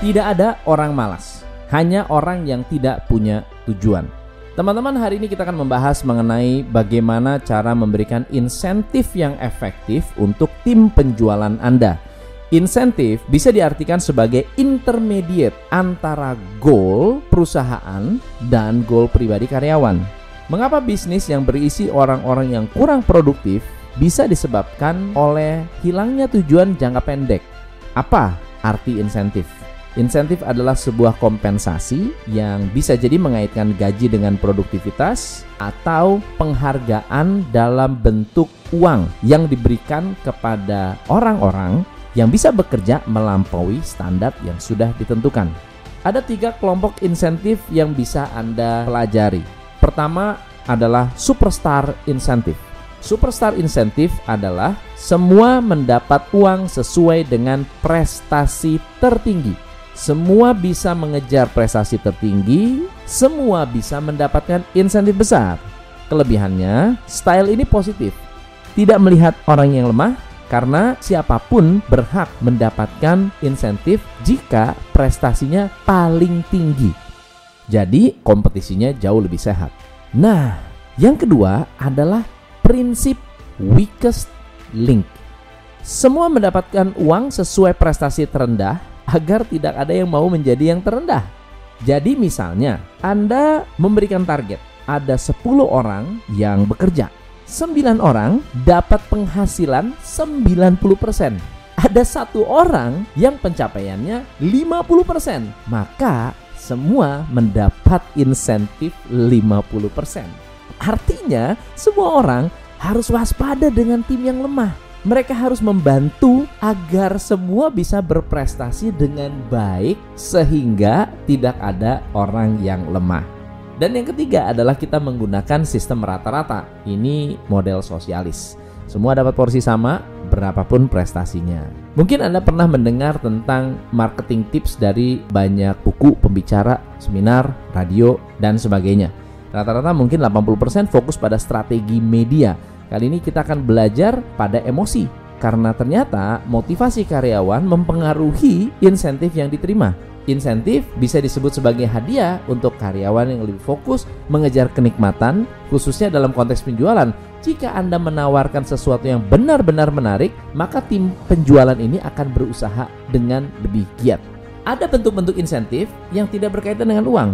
Tidak ada orang malas, hanya orang yang tidak punya tujuan. Teman-teman, hari ini kita akan membahas mengenai bagaimana cara memberikan insentif yang efektif untuk tim penjualan Anda. Insentif bisa diartikan sebagai intermediate antara goal perusahaan dan goal pribadi karyawan. Mengapa bisnis yang berisi orang-orang yang kurang produktif bisa disebabkan oleh hilangnya tujuan jangka pendek? Apa arti insentif? Insentif adalah sebuah kompensasi yang bisa jadi mengaitkan gaji dengan produktivitas atau penghargaan dalam bentuk uang yang diberikan kepada orang-orang yang bisa bekerja melampaui standar yang sudah ditentukan. Ada tiga kelompok insentif yang bisa Anda pelajari. Pertama adalah superstar insentif. Superstar insentif adalah semua mendapat uang sesuai dengan prestasi tertinggi semua bisa mengejar prestasi tertinggi, semua bisa mendapatkan insentif besar. Kelebihannya, style ini positif. Tidak melihat orang yang lemah karena siapa pun berhak mendapatkan insentif jika prestasinya paling tinggi. Jadi, kompetisinya jauh lebih sehat. Nah, yang kedua adalah prinsip weakest link. Semua mendapatkan uang sesuai prestasi terendah agar tidak ada yang mau menjadi yang terendah. Jadi misalnya Anda memberikan target ada 10 orang yang bekerja. 9 orang dapat penghasilan 90%. Ada satu orang yang pencapaiannya 50%. Maka semua mendapat insentif 50%. Artinya semua orang harus waspada dengan tim yang lemah mereka harus membantu agar semua bisa berprestasi dengan baik sehingga tidak ada orang yang lemah. Dan yang ketiga adalah kita menggunakan sistem rata-rata. Ini model sosialis. Semua dapat porsi sama, berapapun prestasinya. Mungkin Anda pernah mendengar tentang marketing tips dari banyak buku, pembicara, seminar, radio, dan sebagainya. Rata-rata mungkin 80% fokus pada strategi media Kali ini kita akan belajar pada emosi karena ternyata motivasi karyawan mempengaruhi insentif yang diterima. Insentif bisa disebut sebagai hadiah untuk karyawan yang lebih fokus mengejar kenikmatan, khususnya dalam konteks penjualan. Jika Anda menawarkan sesuatu yang benar-benar menarik, maka tim penjualan ini akan berusaha dengan lebih giat. Ada bentuk-bentuk insentif yang tidak berkaitan dengan uang.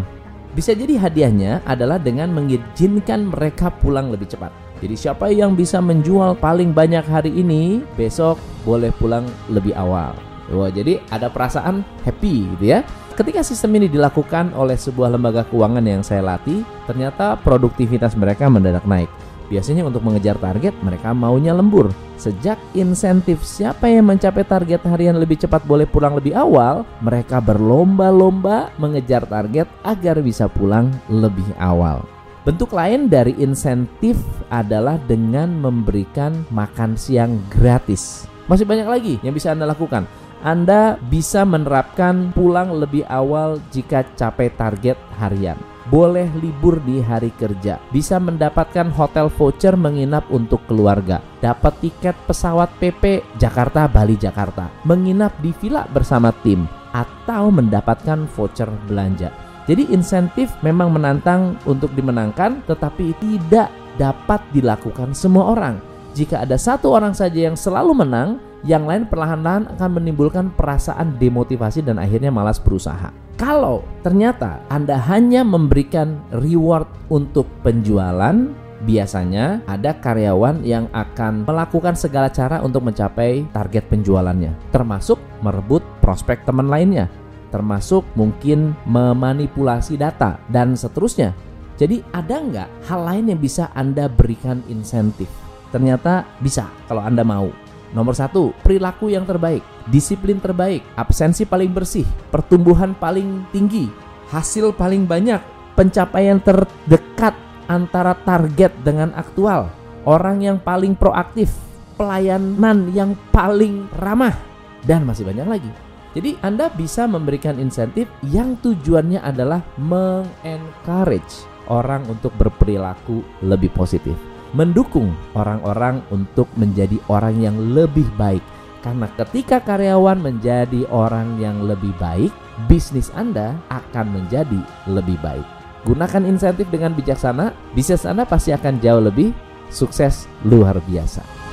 Bisa jadi hadiahnya adalah dengan mengizinkan mereka pulang lebih cepat. Jadi siapa yang bisa menjual paling banyak hari ini, besok boleh pulang lebih awal. Wah, jadi ada perasaan happy gitu ya. Ketika sistem ini dilakukan oleh sebuah lembaga keuangan yang saya latih, ternyata produktivitas mereka mendadak naik. Biasanya untuk mengejar target, mereka maunya lembur. Sejak insentif siapa yang mencapai target harian lebih cepat boleh pulang lebih awal, mereka berlomba-lomba mengejar target agar bisa pulang lebih awal. Bentuk lain dari insentif adalah dengan memberikan makan siang gratis. Masih banyak lagi yang bisa Anda lakukan. Anda bisa menerapkan pulang lebih awal jika capai target harian. Boleh libur di hari kerja, bisa mendapatkan hotel voucher menginap untuk keluarga, dapat tiket pesawat PP Jakarta Bali Jakarta, menginap di villa bersama tim, atau mendapatkan voucher belanja. Jadi insentif memang menantang untuk dimenangkan tetapi tidak dapat dilakukan semua orang. Jika ada satu orang saja yang selalu menang, yang lain perlahan-lahan akan menimbulkan perasaan demotivasi dan akhirnya malas berusaha. Kalau ternyata Anda hanya memberikan reward untuk penjualan, biasanya ada karyawan yang akan melakukan segala cara untuk mencapai target penjualannya, termasuk merebut prospek teman lainnya termasuk mungkin memanipulasi data dan seterusnya. Jadi ada nggak hal lain yang bisa Anda berikan insentif? Ternyata bisa kalau Anda mau. Nomor satu, perilaku yang terbaik, disiplin terbaik, absensi paling bersih, pertumbuhan paling tinggi, hasil paling banyak, pencapaian terdekat antara target dengan aktual, orang yang paling proaktif, pelayanan yang paling ramah, dan masih banyak lagi. Jadi Anda bisa memberikan insentif yang tujuannya adalah mengencourage orang untuk berperilaku lebih positif, mendukung orang-orang untuk menjadi orang yang lebih baik, Karena ketika karyawan menjadi orang yang lebih baik, bisnis Anda akan menjadi lebih baik. Gunakan insentif dengan bijaksana, bisnis Anda pasti akan jauh lebih sukses luar biasa.